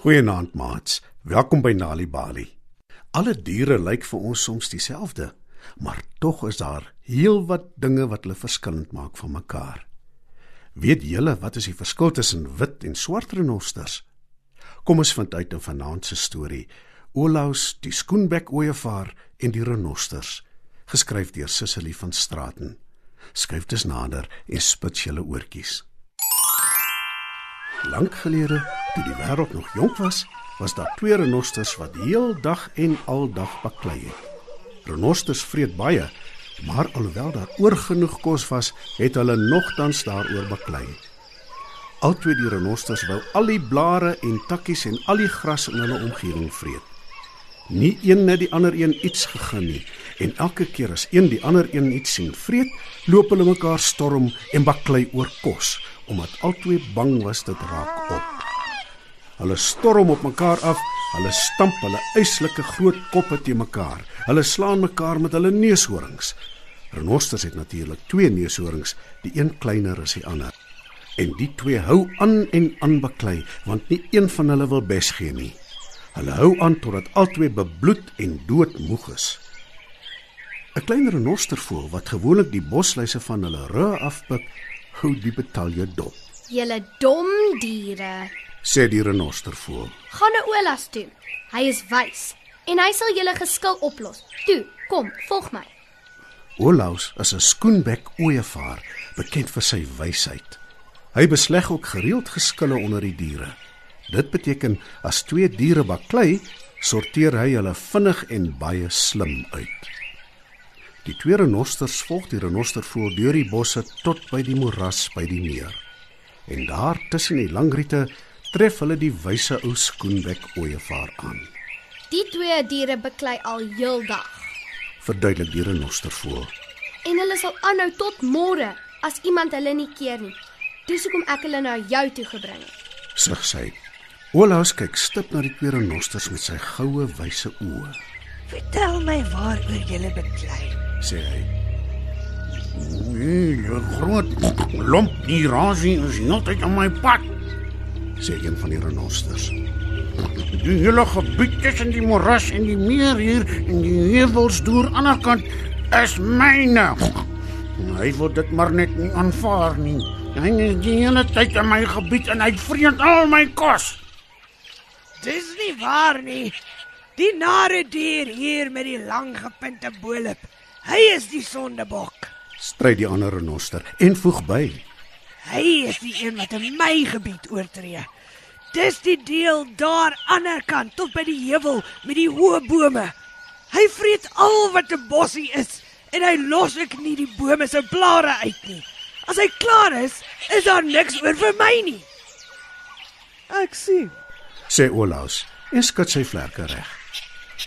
Goeienaand maats. Welkom by Nali Bali. Alle diere lyk vir ons soms dieselfde, maar tog is daar heelwat dinge wat hulle verskillend maak van mekaar. Weet julle wat is die verskil tussen wit en swart renosters? Kom ons vind uit in vanaand se storie. Olaus, die skoenbek ooievaar en die renosters, geskryf deur Sissily van Straaten. Skryf dit nader en spits julle oortjies. Lank gelede, toe die wêreld nog jonk was, was daar twee renosters wat heel dag en al dag baklei het. Renosters vreet baie, maar alhoewel daar oorgenoeg kos was, het hulle nogtans daaroor baklei. Albei die renosters wou al die blare en takkies en al die gras in hulle omgewing vreet. Nie een het die ander een iets gegee nie, en elke keer as een die ander een iets sien vreet, loop hulle mekaar storm en baklei oor kos, omdat albei bang was dit raak op. Hulle storm op mekaar af, hulle stamp hulle eislike groot koppe te mekaar. Hulle slaan mekaar met hulle neushorings. Renosters het natuurlik twee neushorings, die een kleiner as die ander. En die twee hou aan en aan baklei, want nie een van hulle wil bes gee nie. Hulle hou aan totdat albei bebloed en doodmoeg is. 'n Klein renostervoël wat gewoonlik die bosluise van hulle rug afpik, hou die betalje dop. Julle dom diere. Sê die renostervoël. Gaan na Olas toe. Hy is wys en hy sal julle geskil oplos. Toe, kom, volg my. Olaus is 'n skoenbek ooievaar, bekend vir sy wysheid. Hy besleg ook gereeld geskille onder die diere. Dit beteken as twee diere baklei, sorteer hy hulle vinnig en baie slim uit. Die twee renosters volg die renostervoël deur die bosse tot by die moeras by die meer. En daar tussen die langriete tref hulle die wyse ou skoenbek ooievaar aan. Die twee diere beklei al heeldag Verduidelik die renostervoël. en hulle sal aanhou tot môre as iemand hulle nie keer nie. Dis hoekom ek hulle na jou toe gebring het. Sug sy. Olaus kyk stip na die twee renosters met sy goue wyse oë. Vertel my waaroor jy beklei. Sê hy: Nee, jy groot lomp die rasie is heeltyd aan my pad. Sê een van die renosters. Die hele gebied tussen die moeras en die meer hier en die heuwels deur aan die ander kant is myne. Hy wil dit maar net nie aanvaar nie. Hy is die hele tyd in my gebied en hy vreet al my kos. Dis nie waar nie. Die nare dier hier met die lang gepunte bolop. Hy is die sondebok. Stry die ander renoster en voeg by: Hy is die een wat in my gebied oortree. Dis die deel daar ander kant tot by die heuwel met die hoë bome. Hy vreet al wat 'n bossie is en hy los ek nie die bome se blare uit nie. As hy klaar is, is daar niks oor vir my nie. Ek sien. sê Olaus en skud sy vlerke reg.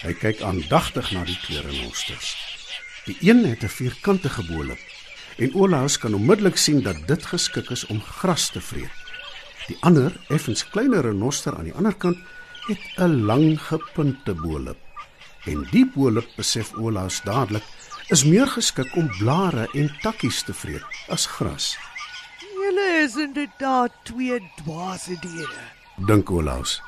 Hy kyk aandagtig na die twee renosters. Die een het 'n vierkantige bolop en Olaus kan onmiddellik sien dat dit geskik is om gras te vreet. Die ander, effens kleiner renoster aan die ander kant, het 'n lang gepunte bolop. En die bolop, besef Olaus dadelik, is meer geskik om blare en takkies te vreet as gras. Julle is inderdaad twee dwaase diere. dink Olaus.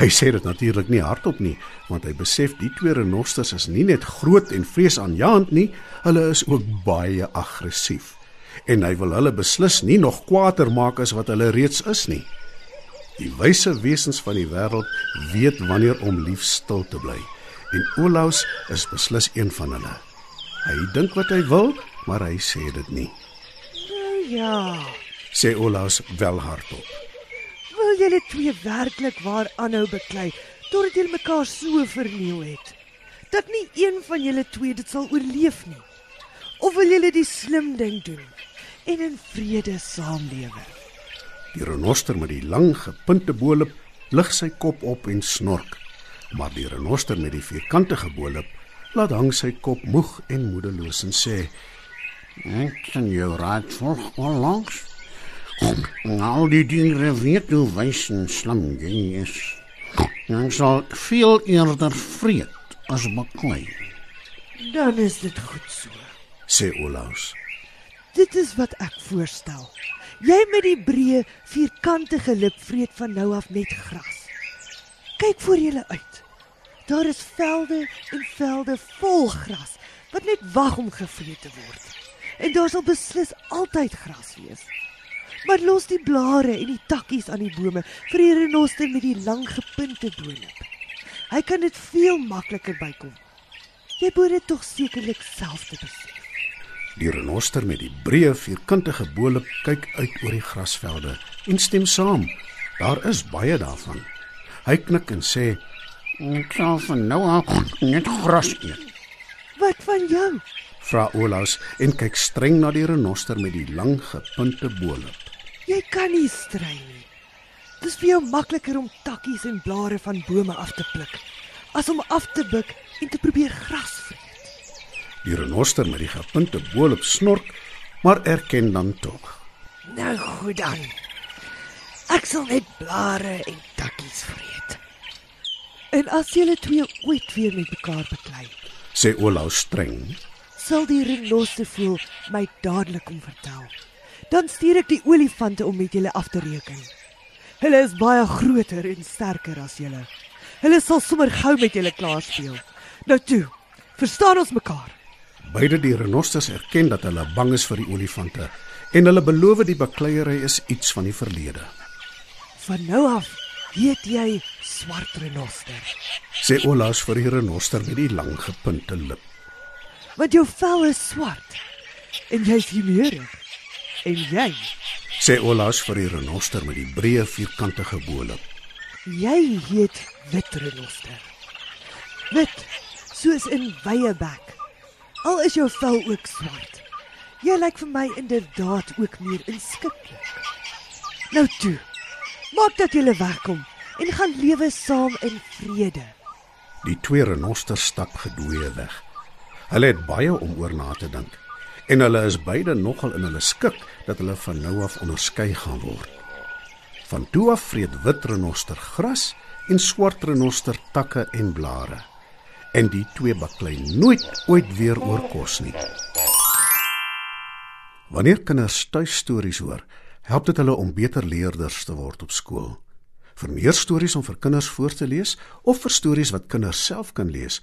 Hy sê dit natuurlik nie hardop nie, want hy besef die twee renosters is nie net groot en vreesaanjaend nie, hulle is ook baie aggressief. En hy wil hulle beslis nie nog kwaader maak as wat hulle reeds is nie. Die wyse wesens van die wêreld weet wanneer om lief stil te bly, en Olaus is beslis een van hulle. Hy dink wat hy wil, maar hy sê dit nie. Ja. Sê Olaus wel hardop. Julle twee werklik waar aanhou beklei totdat julle mekaar so verniel het dat nie een van julle twee dit sal oorleef nie? Of wil julle die slim ding doen en in vrede saamlewe? Die renoster met die lang gepunte bolop lig sy kop op en snork, maar die renoster met die vierkantige bolop laat hang sy kop moeg en moedeloos en sê: Ek kan jou raad volg onlangs. Al die diere weet hoe wys en slim jy is. Jy sal veel eerder vreet as baklei. Dan is dit goed so. sê Olaus. Dit is wat ek voorstel. Jy met die breë vierkantige lip vreet van nou af net gras. Kyk voor julle uit. Daar is velde en velde vol gras wat net wag om gevreet te word. En daar sal beslis altyd gras wees. Maar los die blare en die takkies aan die bome vir die renoster met die lang gepunte boonop. Hy kan dit veel makliker bykom. Jy moet dit tog sekerlik self te besef. Die renoster met die breë vierkantige bolop kyk uit oor die grasvelde en stem saam. Daar is baie daarvan. Hy knik en sê: Ek sal van nou af net gras eet. Wat van jou? "Vra Olaus en kyk streng na die renoster met die lang gepunte bolop. Jy kan nie stry nie. Dis vir jou makliker om takkies en blare van bome af te pluk as om af te buig en te probeer gras vreet. Die renoster met die gepunte bolop snork, maar erken dan tog. Nou goed dan. Ek sal net blare en takkies vreet. En as julle twee ooit weer met mekaar beklei, Sê Olaus streng. Sal die renoster voel my dadelik om vertel. Dan stuur ek die olifante om met julle af te reken. Hulle is baie groter en sterker as julle. Hulle sal sommer gou met julle klaar speel. Nou toe, verstaan ons mekaar? Beide die renosters erken dat hulle bang is vir die olifante en hulle beloof die bakleierery is iets van die verlede. Van nou af heet jy swart renoster, Sê Olaus vir die renoster met die lang gepunte lip. Want jou vel is swart en jy's humeurig. En jy, Sê Olaus vir die renoster met die breë vierkantige bolop. jy heet wit renoster. Wit, soos in wye bek. Al is jou vel ook swart. Jy lyk vir my inderdaad ook meer inskikkelik. Nou toe. Maak dat jy wegkom en gaan lewe saam in vrede. Die twee renosters stap gedwee weg. Hulle het baie om oor na te dink en hulle is beide nogal in hulle skik dat hulle van nou af onderskei gaan word. Van toe af vreet wit renoster gras en swart renoster takke en blare. En die twee baklei nooit ooit weer oor kos nie. Wanneer kinders tuistories hoor, help dit hulle om beter leerders te word op skool. Vir meer stories om vir kinders voor te lees of vir stories wat kinders self kan lees,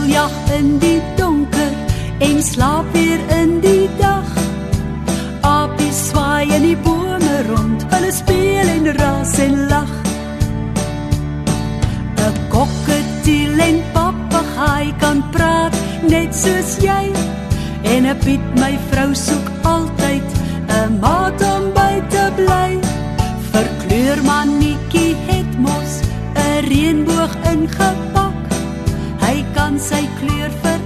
'n Uil jag in die donker en slaap weer in die dag. Apies swaai in die bome rond, hulle speel en ras en lag. 'n Kokketiel en papegaai kan praat net soos jy. En 'n Piet my vrou soek altyd 'n maat om by te bly. Verkleurmannetjie het mos 'n reënboog ingepak sy kleur vir